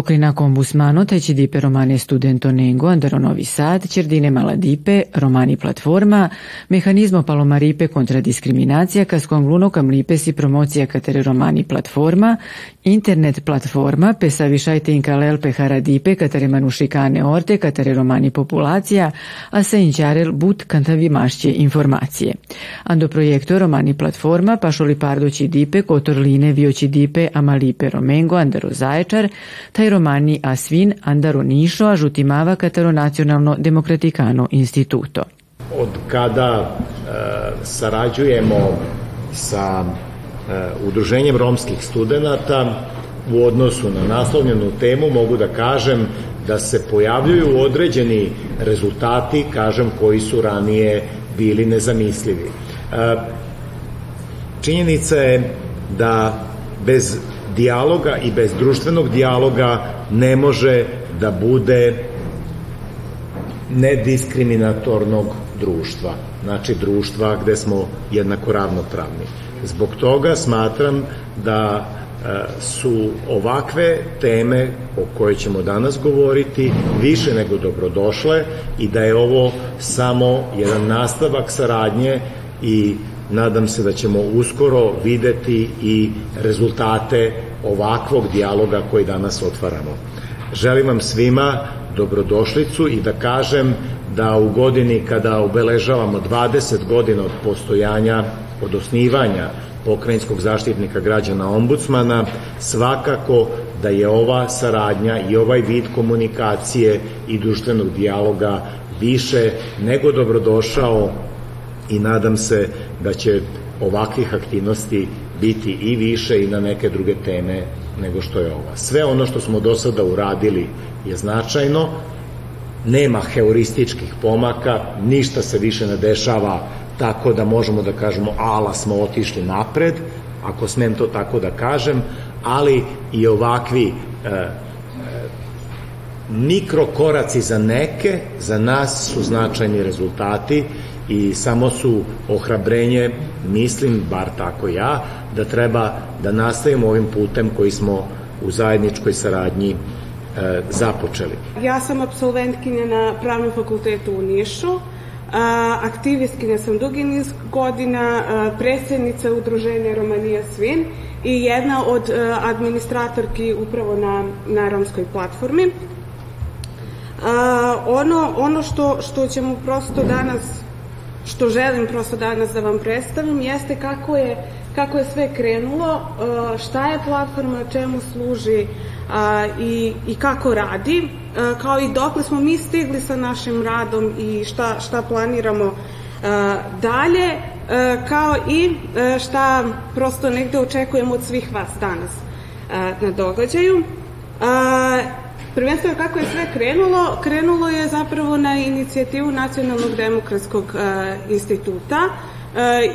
Pokrina kombusmano te ci dipe romane studento nengo andaro Novi Sad, cerdine maladipe, romani platforma, mehanizmo palomaripe kontra diskriminacija, kas kongluno kam si promocija katere romani platforma, internet platforma, pe savišajte inkalel pe haradipe, katere manušikane orte, katere romani populacija, a sa inčarel but kantavi mašće informacije. Ando projekto romani platforma, pašoli pardo ci dipe, kotorline vio ci dipe, amalipe romengo, andaro zaječar, taj romani a svin a žutimava katero nacionalno demokratikano instituto. Od kada e, sarađujemo sa e, udruženjem romskih studenta u odnosu na naslovljenu temu mogu da kažem da se pojavljuju određeni rezultati, kažem, koji su ranije bili nezamislivi. E, činjenica je da bez dijaloga i bez društvenog dijaloga ne može da bude nediskriminatornog društva, znači društva gde smo jednako ravnopravni. Zbog toga smatram da e, su ovakve teme o kojoj ćemo danas govoriti više nego dobrodošle i da je ovo samo jedan nastavak saradnje i nadam se da ćemo uskoro videti i rezultate ovakvog dijaloga koji danas otvaramo. Želim vam svima dobrodošlicu i da kažem da u godini kada obeležavamo 20 godina od postojanja, od osnivanja pokrajinskog zaštitnika građana ombudsmana, svakako da je ova saradnja i ovaj vid komunikacije i društvenog dijaloga više nego dobrodošao i nadam se da će ovakvih aktivnosti biti i više i na neke druge teme nego što je ova. Sve ono što smo do sada uradili je značajno, nema heurističkih pomaka, ništa se više ne dešava tako da možemo da kažemo ala smo otišli napred, ako smem to tako da kažem, ali i ovakvi e, mikrokoraci za neke, za nas su značajni rezultati i samo su ohrabrenje, mislim, bar tako ja, da treba da nastavimo ovim putem koji smo u zajedničkoj saradnji e, započeli. Ja sam absolventkinja na Pravnom fakultetu u Nišu, aktivistkinja sam dugi niz godina, a, predsjednica udruženja Romanija Svin i jedna od a, administratorki upravo na, na romskoj platformi. Ono, ono što, što ćemo prosto danas što želim prosto danas da vam predstavim jeste kako je, kako je sve krenulo, šta je platforma, čemu služi i, i kako radi, kao i dokle smo mi stigli sa našim radom i šta, šta planiramo dalje, kao i šta prosto negde očekujemo od svih vas danas na događaju. Prvenstveno kako je sve krenulo, krenulo je zapravo na inicijativu Nacionalnog demokratskog e, instituta e,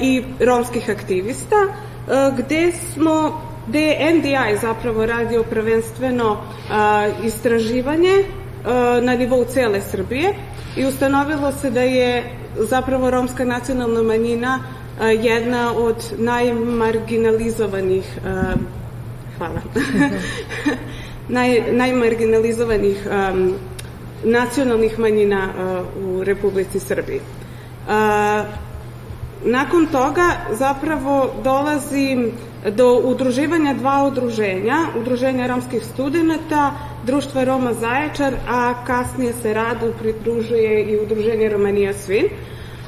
i romskih aktivista, e, gde smo gde je NDI zapravo radio prvenstveno a, istraživanje a, na nivou cele Srbije i ustanovilo se da je zapravo romska nacionalna manjina a, jedna od najmarginalizovanih a, hvala naj, najmarginalizovanih um, nacionalnih manjina uh, u Republici Srbiji. Uh, nakon toga zapravo dolazi do udruživanja dva udruženja, udruženja romskih studenta, društva Roma Zaječar, a kasnije se radu pridružuje i udruženje Romanija Svin.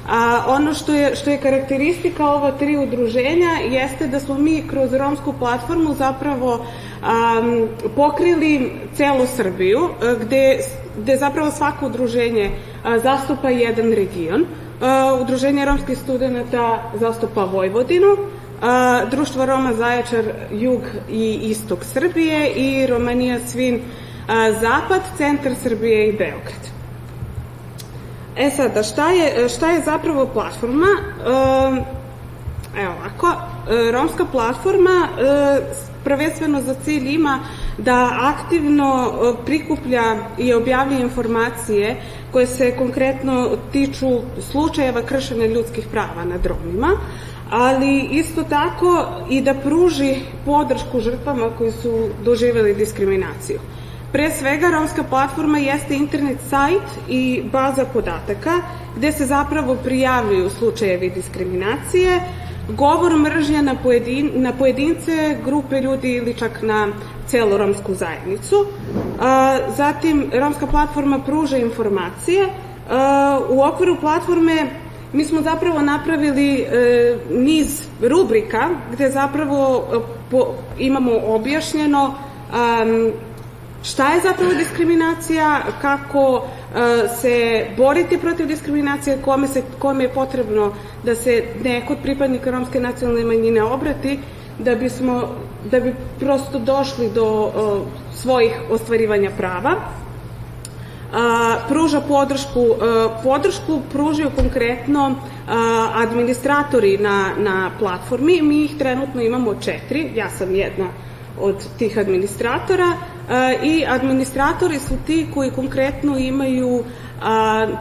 A ono što je, što je karakteristika ova tri udruženja jeste da smo mi kroz romsku platformu zapravo um, pokrili celu Srbiju, e, gde, gde zapravo svako udruženje a, zastupa jedan region. A, udruženje romskih studenta zastupa Vojvodinu, a, Društvo Roma Zaječar jug i istok Srbije i Romanija Svin a, zapad, centar Srbije i Beograd. E sada, šta je, šta je zapravo platforma? E, evo ovako, e, romska platforma e, prvenstveno za cilj ima da aktivno prikuplja i objavlja informacije koje se konkretno tiču slučajeva kršenja ljudskih prava nad Romima, ali isto tako i da pruži podršku žrtvama koji su doživjeli diskriminaciju. Pre svega, romska platforma jeste internet sajt i baza podataka gde se zapravo prijavljuju slučajevi diskriminacije, govor mržnja na, pojedin, na pojedince, grupe ljudi ili čak na celu romsku zajednicu. Zatim, romska platforma pruža informacije. U okviru platforme mi smo zapravo napravili e, niz rubrika gde zapravo e, po, imamo objašnjeno um, šta je zapravo diskriminacija, kako uh, se boriti protiv diskriminacije, kome, se, kome je potrebno da se neko od pripadnika romske nacionalne manjine obrati, da bismo da bi prosto došli do uh, svojih ostvarivanja prava. A, pruža podršku, a, podršku pružaju konkretno a, administratori na, na platformi. Mi ih trenutno imamo četiri, ja sam jedna od tih administratora i administratori su ti koji konkretno imaju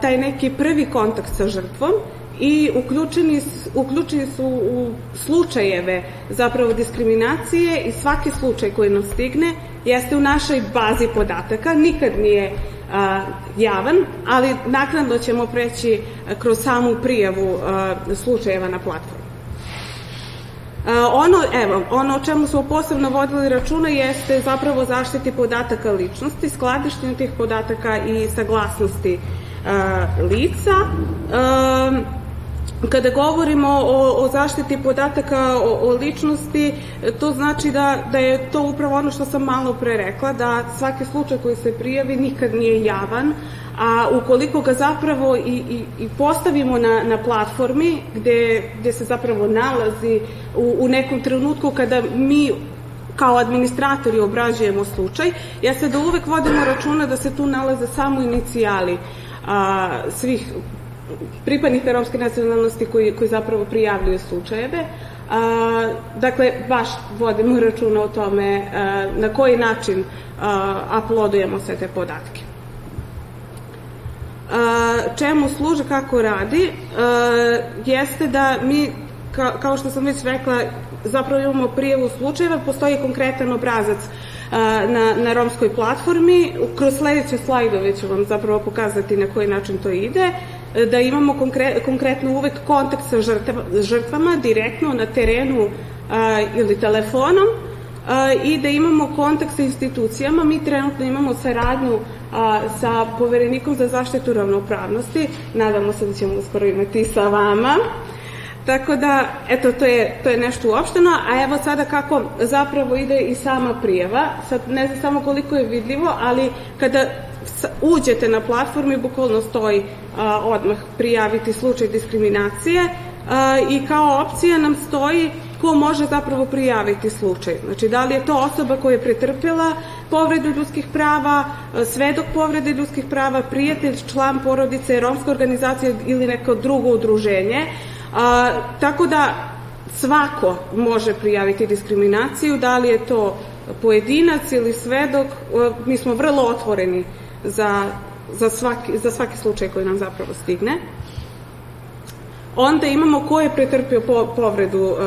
taj neki prvi kontakt sa žrtvom i uključeni, uključeni su u slučajeve zapravo diskriminacije i svaki slučaj koji nam stigne jeste u našoj bazi podataka, nikad nije a, javan, ali naknadno ćemo preći kroz samu prijavu a, slučajeva na platformu. Ono, evo, ono o čemu smo posebno vodili računa jeste zapravo zaštiti podataka ličnosti, skladištenju tih podataka i saglasnosti lica. Kada govorimo o, o zaštiti podataka o, o ličnosti, to znači da, da je to upravo ono što sam malo pre rekla, da svaki slučaj koji se prijavi nikad nije javan, a ukoliko ga zapravo i, i, i postavimo na, na platformi gde, gde se zapravo nalazi u, u nekom trenutku kada mi kao administratori obrađujemo slučaj, ja se da uvek vodimo računa da se tu nalaze samo inicijali a, svih pripadnika romske nacionalnosti koji, koji zapravo prijavljuju slučajeve. A, dakle, baš vodimo računa o tome a, na koji način a, uploadujemo sve te podatke. A, čemu služe, kako radi, a, jeste da mi, ka, kao što sam već rekla, zapravo imamo prijevu slučajeva, postoji konkretan obrazac na, na romskoj platformi. Kroz sledeće slajdove ću vam zapravo pokazati na koji način to ide da imamo konkre, konkretno uvek kontakt sa žrtvama direktno na terenu a, ili telefonom a, i da imamo kontakt sa institucijama. Mi trenutno imamo saradnju a, sa poverenikom za zaštitu ravnopravnosti. Nadamo se da ćemo uskoro imati sa vama. Tako da, eto, to je, to je nešto uopšteno, a evo sada kako zapravo ide i sama prijava. Sad ne znam samo koliko je vidljivo, ali kada uđete na platformu bukvalno stoji odmah prijaviti slučaj diskriminacije i kao opcija nam stoji ko može zapravo prijaviti slučaj. Znači, da li je to osoba koja je pretrpjela povredu ljudskih prava, svedok povrede ljudskih prava, prijatelj, član porodice, romska organizacija ili neko drugo udruženje. A, tako da svako može prijaviti diskriminaciju, da li je to pojedinac ili svedok, mi smo vrlo otvoreni za, za, svaki, za svaki slučaj koji nam zapravo stigne. Onda imamo ko je pretrpio po, povredu uh,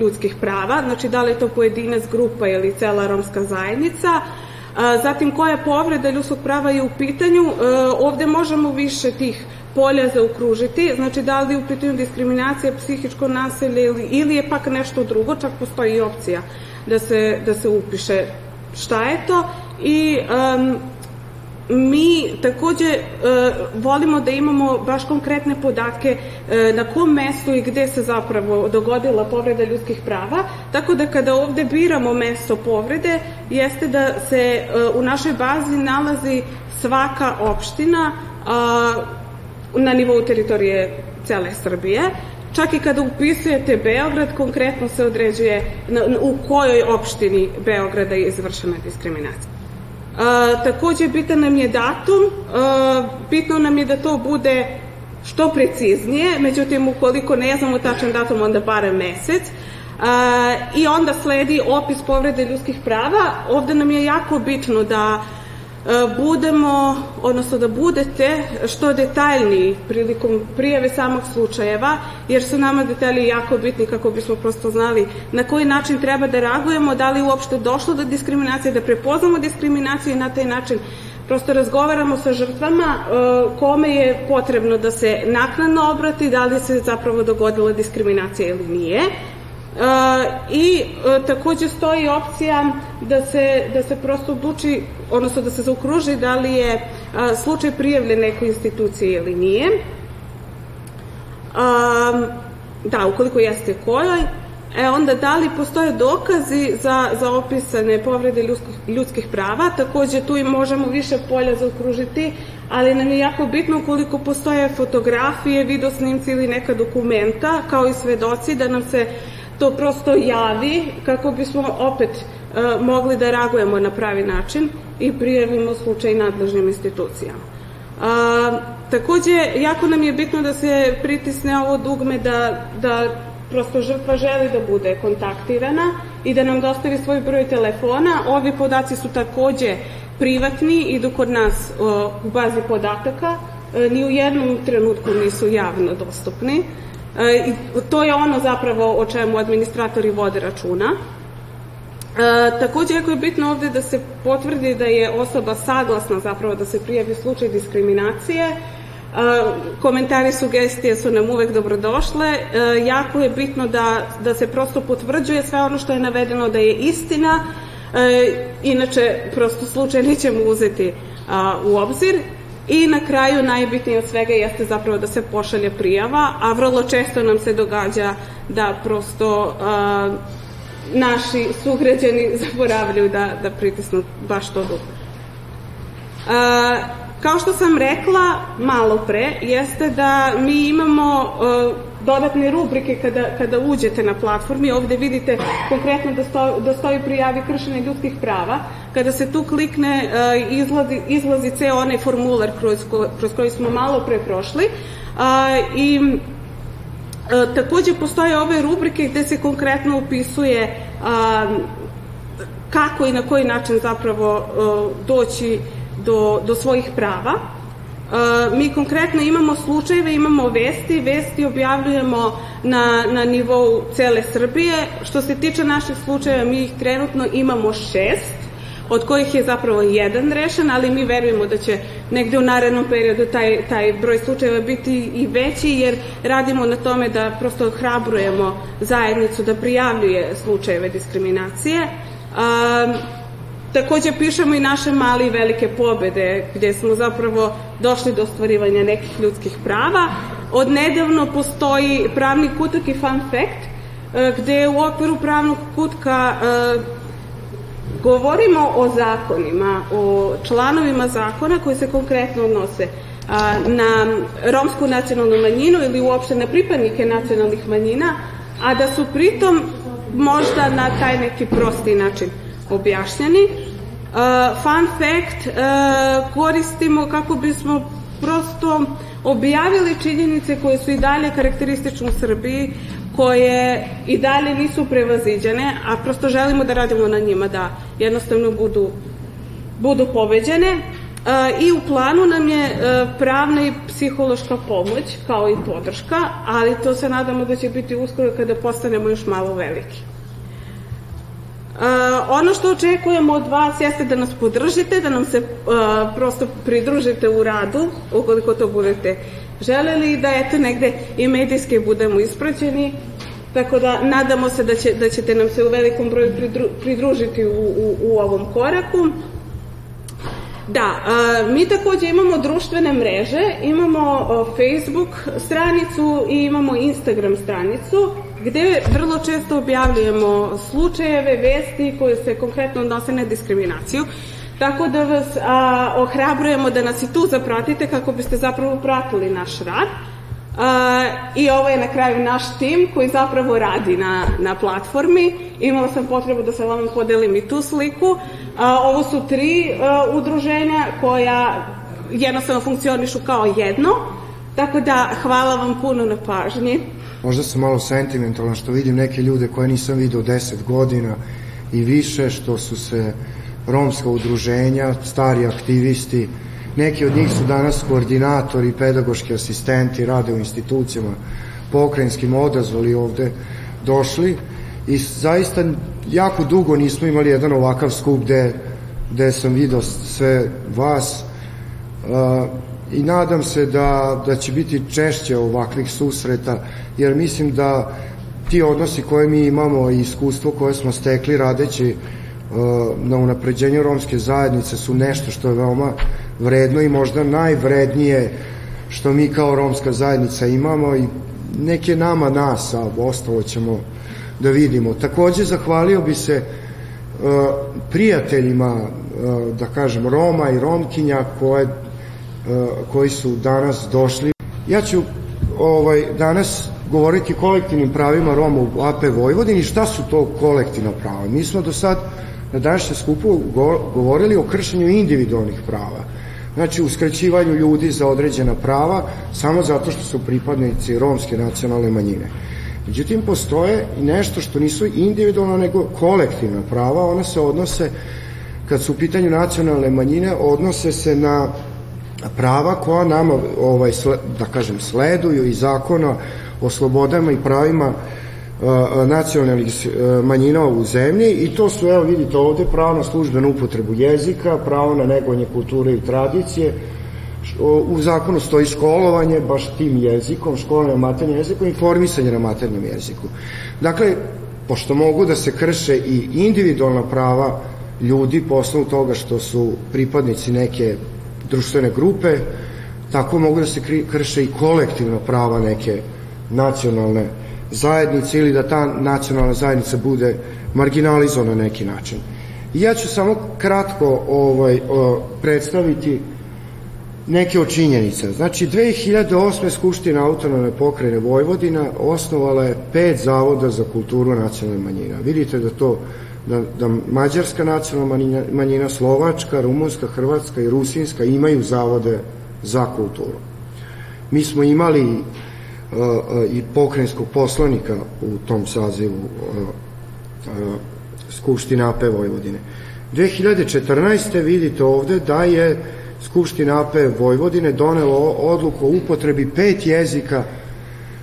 ljudskih prava, znači da li je to pojedinac, grupa ili cela romska zajednica, uh, zatim koja povreda ljudskog prava je u pitanju, uh, ovde možemo više tih polja zaokružiti, znači da li je u pitanju diskriminacija, psihičko nasilje ili, ili je pak nešto drugo, čak postoji i opcija da se, da se upiše šta je to i um, mi takođe e, volimo da imamo baš konkretne podatke e, na kom mestu i gde se zapravo dogodila povreda ljudskih prava, tako da kada ovde biramo mesto povrede, jeste da se e, u našoj bazi nalazi svaka opština a, na nivou teritorije cele Srbije, čak i kada upisujete Beograd, konkretno se određuje u kojoj opštini Beograda je izvršena diskriminacija. A, takođe, bitan nam je datum, a, bitno nam je da to bude što preciznije, međutim, ukoliko ne znamo tačan datum, onda barem mesec. A, I onda sledi opis povrede ljudskih prava. Ovde nam je jako bitno da budemo, odnosno da budete što detaljniji prilikom prijave samog slučajeva, jer su nama detalji jako bitni kako bismo prosto znali na koji način treba da reagujemo, da li uopšte došlo do diskriminacije, da prepoznamo diskriminaciju i na taj način prosto razgovaramo sa žrtvama kome je potrebno da se naknadno obrati, da li se zapravo dogodila diskriminacija ili nije i takođe stoji opcija da se, da se prosto odluči, odnosno da se zaokruži da li je slučaj prijavljen nekoj instituciji ili nije. Da, ukoliko jeste kojoj, E onda, da li postoje dokazi za, za opisane povrede ljudskih, ljudskih prava? Takođe, tu i možemo više polja zaokružiti, ali nam je jako bitno ukoliko postoje fotografije, videosnimci ili neka dokumenta, kao i svedoci, da nam se to prosto javi kako bismo opet e, mogli da reagujemo na pravi način i prijavimo slučaj nadležnim institucijama. A, takođe, jako nam je bitno da se pritisne ovo dugme da, da prosto žrtva želi da bude kontaktirana i da nam dostavi svoj broj telefona. Ovi podaci su takođe privatni, idu kod nas o, u bazi podataka, e, ni u jednom trenutku nisu javno dostupni. E, to je ono zapravo o čemu administratori vode računa. E, takođe, jako je bitno ovde da se potvrdi da je osoba saglasna zapravo da se prijavi slučaj diskriminacije. E, komentari, sugestije su nam uvek dobrodošle. E, jako je bitno da, da se prosto potvrđuje sve ono što je navedeno da je istina, e, inače prosto slučaj nećemo uzeti a, u obzir I na kraju najbitnije od svega jeste zapravo da se pošalje prijava, a vrlo često nam se događa da prosto a, naši sugrađani zaboravljaju da, da pritisnu baš to dugme. Kao što sam rekla malo pre, jeste da mi imamo a, dodatne rubrike kada, kada uđete na platformi. Ovde vidite konkretno da, sto, da stoji prijavi kršenja ljudskih prava. Kada se tu klikne, uh, izlazi, izlazi ceo onaj formular kroz, kroz koji smo malo pre prošli. Uh, I uh, takođe postoje ove rubrike gde se konkretno upisuje kako i na koji način zapravo doći do, do svojih prava mi konkretno imamo slučajeve, imamo vesti, vesti objavljujemo na, na nivou cele Srbije. Što se tiče naših slučajeva, mi ih trenutno imamo šest, od kojih je zapravo jedan rešen, ali mi verujemo da će negde u narednom periodu taj, taj broj slučajeva biti i veći, jer radimo na tome da prosto hrabrujemo zajednicu da prijavljuje slučajeve diskriminacije. Um, Takođe pišemo i naše male i velike pobede gde smo zapravo došli do ostvarivanja nekih ljudskih prava. Od nedavno postoji pravni kutak i fun fact e, gde u okviru pravnog kutka e, govorimo o zakonima, o članovima zakona koji se konkretno odnose na romsku nacionalnu manjinu ili uopšte na pripadnike nacionalnih manjina, a da su pritom možda na taj neki prosti način objašnjeni. Uh, fun fact, uh, koristimo kako bismo prosto objavili činjenice koje su i dalje karakteristične u Srbiji, koje i dalje nisu prevaziđene, a prosto želimo da radimo na njima, da jednostavno budu, budu pobeđene. Uh, I u planu nam je uh, pravna i psihološka pomoć, kao i podrška, ali to se nadamo da će biti uskoro kada postanemo još malo veliki. Uh, ono što očekujemo od vas jeste da nas podržite, da nam se uh, prosto pridružite u radu, ukoliko to budete želeli, da eto negde i medijski budemo ispraćeni, tako da nadamo se da, će, da ćete nam se u velikom broju pridru, pridružiti u, u, u ovom koraku. Da, a, mi takođe imamo društvene mreže, imamo Facebook stranicu i imamo Instagram stranicu gde vrlo često objavljujemo slučajeve, vesti koje se konkretno odnose na diskriminaciju. Tako da vas a, ohrabrujemo da nas i tu zapratite kako biste zapravo pratili naš rad. A, I ovo je na kraju naš tim koji zapravo radi na, na platformi. Imala sam potrebu da sa vama podelim i tu sliku. A, ovo su tri a, udruženja koja jednostavno funkcionišu kao jedno. Tako da hvala vam puno na pažnji. Možda sam malo sentimentalan što vidim neke ljude koje nisam vidio 10 godina i više, što su se romska udruženja, stari aktivisti, neki od njih su danas koordinatori, pedagoški asistenti, rade u institucijama pokrajinskim odazvali ovde došli i zaista jako dugo nismo imali jedan ovakav skup gde, gde sam vidio sve vas. Uh, i nadam se da, da će biti češće ovakvih susreta jer mislim da ti odnosi koje mi imamo i iskustvo koje smo stekli radeći uh, na unapređenju romske zajednice su nešto što je veoma vredno i možda najvrednije što mi kao romska zajednica imamo i neke nama nas, a ostalo ćemo da vidimo. Takođe, zahvalio bi se uh, prijateljima, uh, da kažem, Roma i Romkinja koje, koji su danas došli. Ja ću ovaj, danas govoriti kolektivnim pravima Roma u AP Vojvodini. Šta su to kolektivna prava? Mi smo do sad na današnjem skupu govorili o kršenju individualnih prava. Znači, uskraćivanju ljudi za određena prava samo zato što su pripadnici romske nacionalne manjine. Međutim, postoje nešto što nisu individualno, nego kolektivna prava. Ona se odnose, kad su u pitanju nacionalne manjine, odnose se na prava koja nama, ovaj, da kažem, sleduju i zakona o slobodama i pravima nacionalnih manjina u zemlji i to su, evo vidite ovde, pravo na službenu upotrebu jezika, pravo na negovanje kulture i tradicije, u zakonu stoji školovanje baš tim jezikom, školovanje na maternjem jeziku, informisanje na maternjem jeziku. Dakle, pošto mogu da se krše i individualna prava ljudi po toga što su pripadnici neke društvene grupe, tako mogu da se krše i kolektivna prava neke nacionalne zajednice ili da ta nacionalna zajednica bude marginalizovana na neki način. I ja ću samo kratko ovaj, o, predstaviti neke od činjenica. Znači, 2008. Skupština autonomne pokrajine Vojvodina osnovala je pet zavoda za kulturu nacionalne manjina. Vidite da to da, da mađarska nacionalna manjina, manjina, slovačka, rumunska, hrvatska i rusinska imaju zavode za kulturu. Mi smo imali i pokrajinskog poslanika u tom sazivu Skupština AP Vojvodine. 2014. vidite ovde da je Skupština AP Vojvodine donelo odluku o upotrebi pet jezika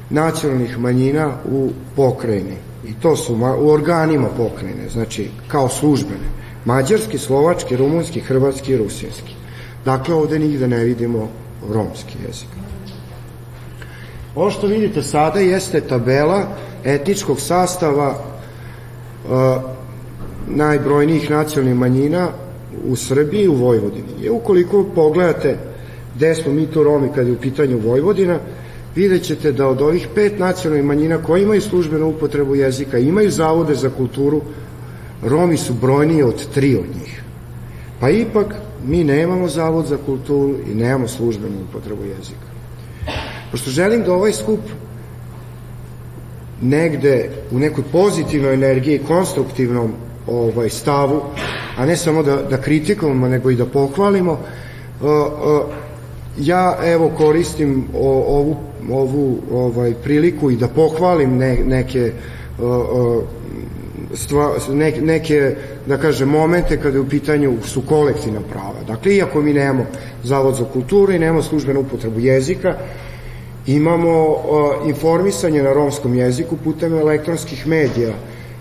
nacionalnih manjina u pokrajini. I to su u organima pokrajine, znači kao službene. Mađarski, slovački, rumunski, hrvatski i rusinski. Dakle, ovde nigde ne vidimo romski jezik. Ovo što vidite sada jeste tabela etničkog sastava uh, najbrojnijih nacionalnih manjina u Srbiji i u Vojvodini. I ukoliko pogledate gde smo mi to Romi kada je u pitanju Vojvodina, vidjet ćete da od ovih pet nacionalnih manjina koji imaju službenu upotrebu jezika, imaju zavode za kulturu, Romi su brojniji od tri od njih. Pa ipak mi nemamo zavod za kulturu i nemamo službenu upotrebu jezika. Pošto želim da ovaj skup negde u nekoj pozitivnoj energiji, konstruktivnom ovaj stavu, a ne samo da, da kritikujemo, nego i da pohvalimo, uh, uh, ja evo koristim o, ovu, ovu ovaj, priliku i da pohvalim ne, neke uh, stva, ne, neke, da kažem, momente kada je u pitanju su kolektivna prava. Dakle, iako mi nemamo zavod za kulturu i nemamo službenu upotrebu jezika, Imamo uh, informisanje na romskom jeziku putem elektronskih medija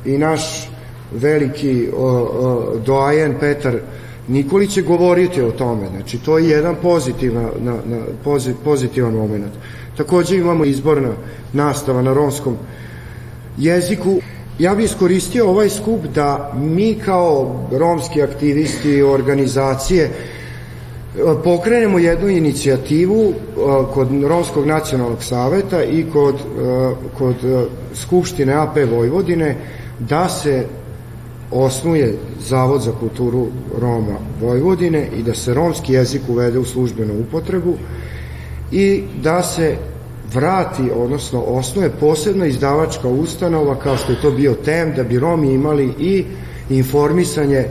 i naš veliki uh, uh, doajen Petar Nikolić će govoriti o tome. Znači, to je jedan pozitivan, na, na, pozit, pozitivan moment. Takođe imamo izborna nastava na romskom jeziku. Ja bih iskoristio ovaj skup da mi kao romski aktivisti, organizacije, pokrenemo jednu inicijativu uh, kod Romskog nacionalnog saveta i kod, uh, kod Skupštine AP Vojvodine da se osnuje Zavod za kulturu Roma Vojvodine i da se romski jezik uvede u službenu upotrebu i da se vrati, odnosno osnuje posebna izdavačka ustanova kao što je to bio TEM, da bi Romi imali i informisanje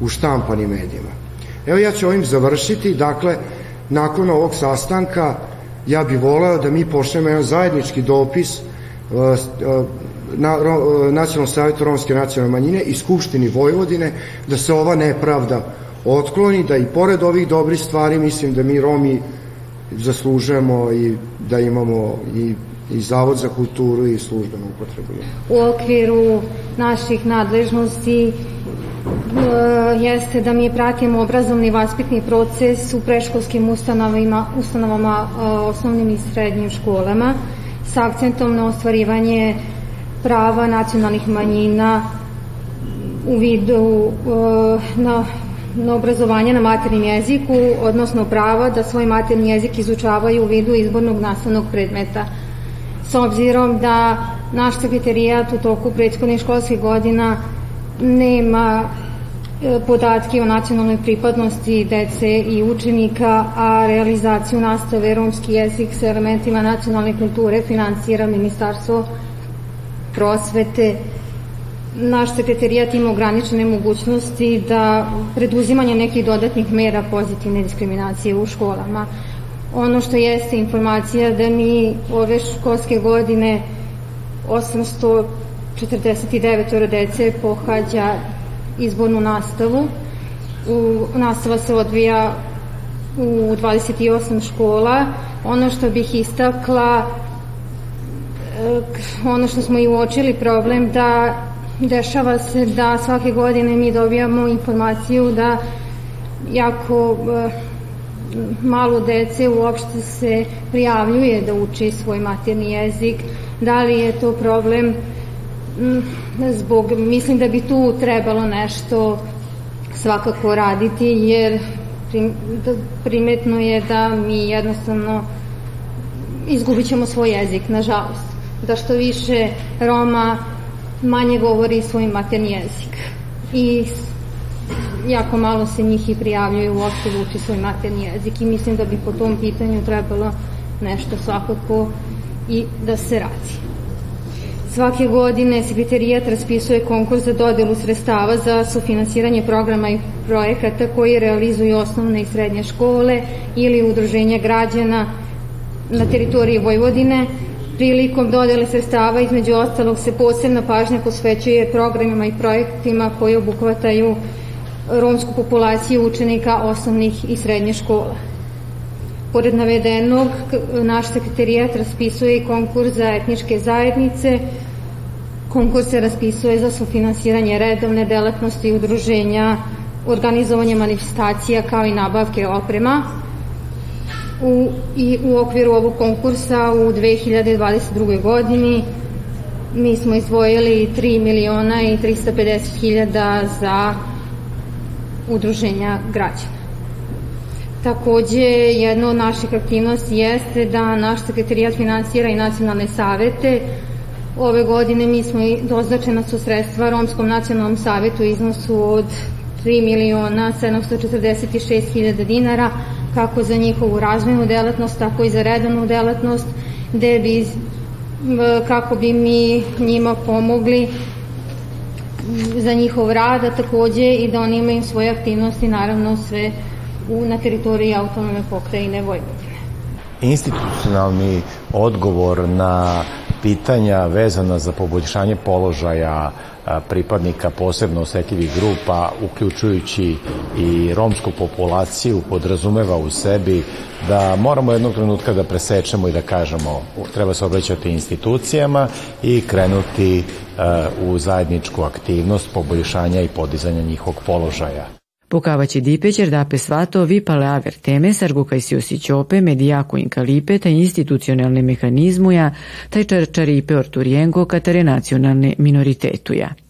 u štampanim medijima. Evo ja ću ovim završiti, dakle, nakon ovog sastanka ja bih voleo da mi pošljemo jedan zajednički dopis uh, uh, na, ro, Nacionalnom savjetu Romske nacionalne manjine i Skupštini Vojvodine da se ova nepravda otkloni, da i pored ovih dobrih stvari mislim da mi Romi zaslužujemo i da imamo i i Zavod za kulturu i službenu upotrebu. U okviru naših nadležnosti e, jeste da mi pratimo obrazovni vaspitni proces u preškolskim ustanovama, ustanovama e, osnovnim i srednjim školama sa akcentom na ostvarivanje prava nacionalnih manjina u vidu e, na na obrazovanje na maternjem jeziku, odnosno prava da svoj materni jezik izučavaju u vidu izbornog nastavnog predmeta. S obzirom da naš sekretarijat u toku prethodnih školskih godina nema e, podatke o nacionalnoj pripadnosti dece i učenika, a realizaciju nastave romski jezik sa elementima nacionalne kulture finansira Ministarstvo prosvete. Naš sekretarijat ima ograničene mogućnosti da preduzimanje nekih dodatnih mera pozitivne diskriminacije u školama. Ono što jeste informacija da mi ove školske godine 849 dece pohađa izbornu nastavu. U, nastava se odvija u 28 škola. Ono što bih istakla, ono što smo i uočili problem da dešava se da svake godine mi dobijamo informaciju da jako eh, malo dece uopšte se prijavljuje da uči svoj materni jezik. Da li je to problem? Mm, zbog, mislim da bi tu trebalo nešto svakako raditi, jer da, primetno je da mi jednostavno izgubit ćemo svoj jezik, nažalost. Da što više Roma manje govori svoj materni jezik. I jako malo se njih i prijavljaju uopšte da uči svoj materni jezik i mislim da bi po tom pitanju trebalo nešto svakako i da se radi. Svake godine sekretarijat raspisuje konkurs za dodelu sredstava za sufinansiranje programa i projekata koji realizuju osnovne i srednje škole ili udruženja građana na teritoriji Vojvodine. Prilikom dodele sredstava između ostalog se posebna pažnja posvećuje programima i projektima koji obuhvataju romsku populaciju učenika osnovnih i srednjih škola. Pored navedenog, naš sekretarijat raspisuje i konkurs za etničke zajednice, konkurs se raspisuje za sufinansiranje redovne delatnosti udruženja, organizovanje manifestacija kao i nabavke oprema. U, I u okviru ovog konkursa u 2022. godini mi smo izdvojili 3 miliona i 350 hiljada za udruženja građana. Takođe, jedna od naših aktivnosti jeste da naš sekretarijat finansira i nacionalne savete. Ove godine mi smo doznačena su sredstva Romskom nacionalnom savetu u iznosu od 3 miliona 746 hiljada dinara, kako za njihovu razvojnu delatnost, tako i za redovnu delatnost, gde bi kako bi mi njima pomogli za njihov rad, a takođe i da oni imaju svoje aktivnosti, naravno sve u, na teritoriji autonome pokrajine Vojvodine. Institucionalni odgovor na pitanja vezana za poboljšanje položaja pripadnika posebno osetljivih grupa, uključujući i romsku populaciju, podrazumeva u sebi da moramo jednog trenutka da presečemo i da kažemo treba se obraćati institucijama i krenuti u zajedničku aktivnost poboljšanja i podizanja njihovog položaja. Pokavaći dipećer dape svato vipale aver teme sarguka si osjećope medijako inkalipe ta institucionalne mehanizmuja taj čarčaripe orturijengo katare nacionalne minoritetuja.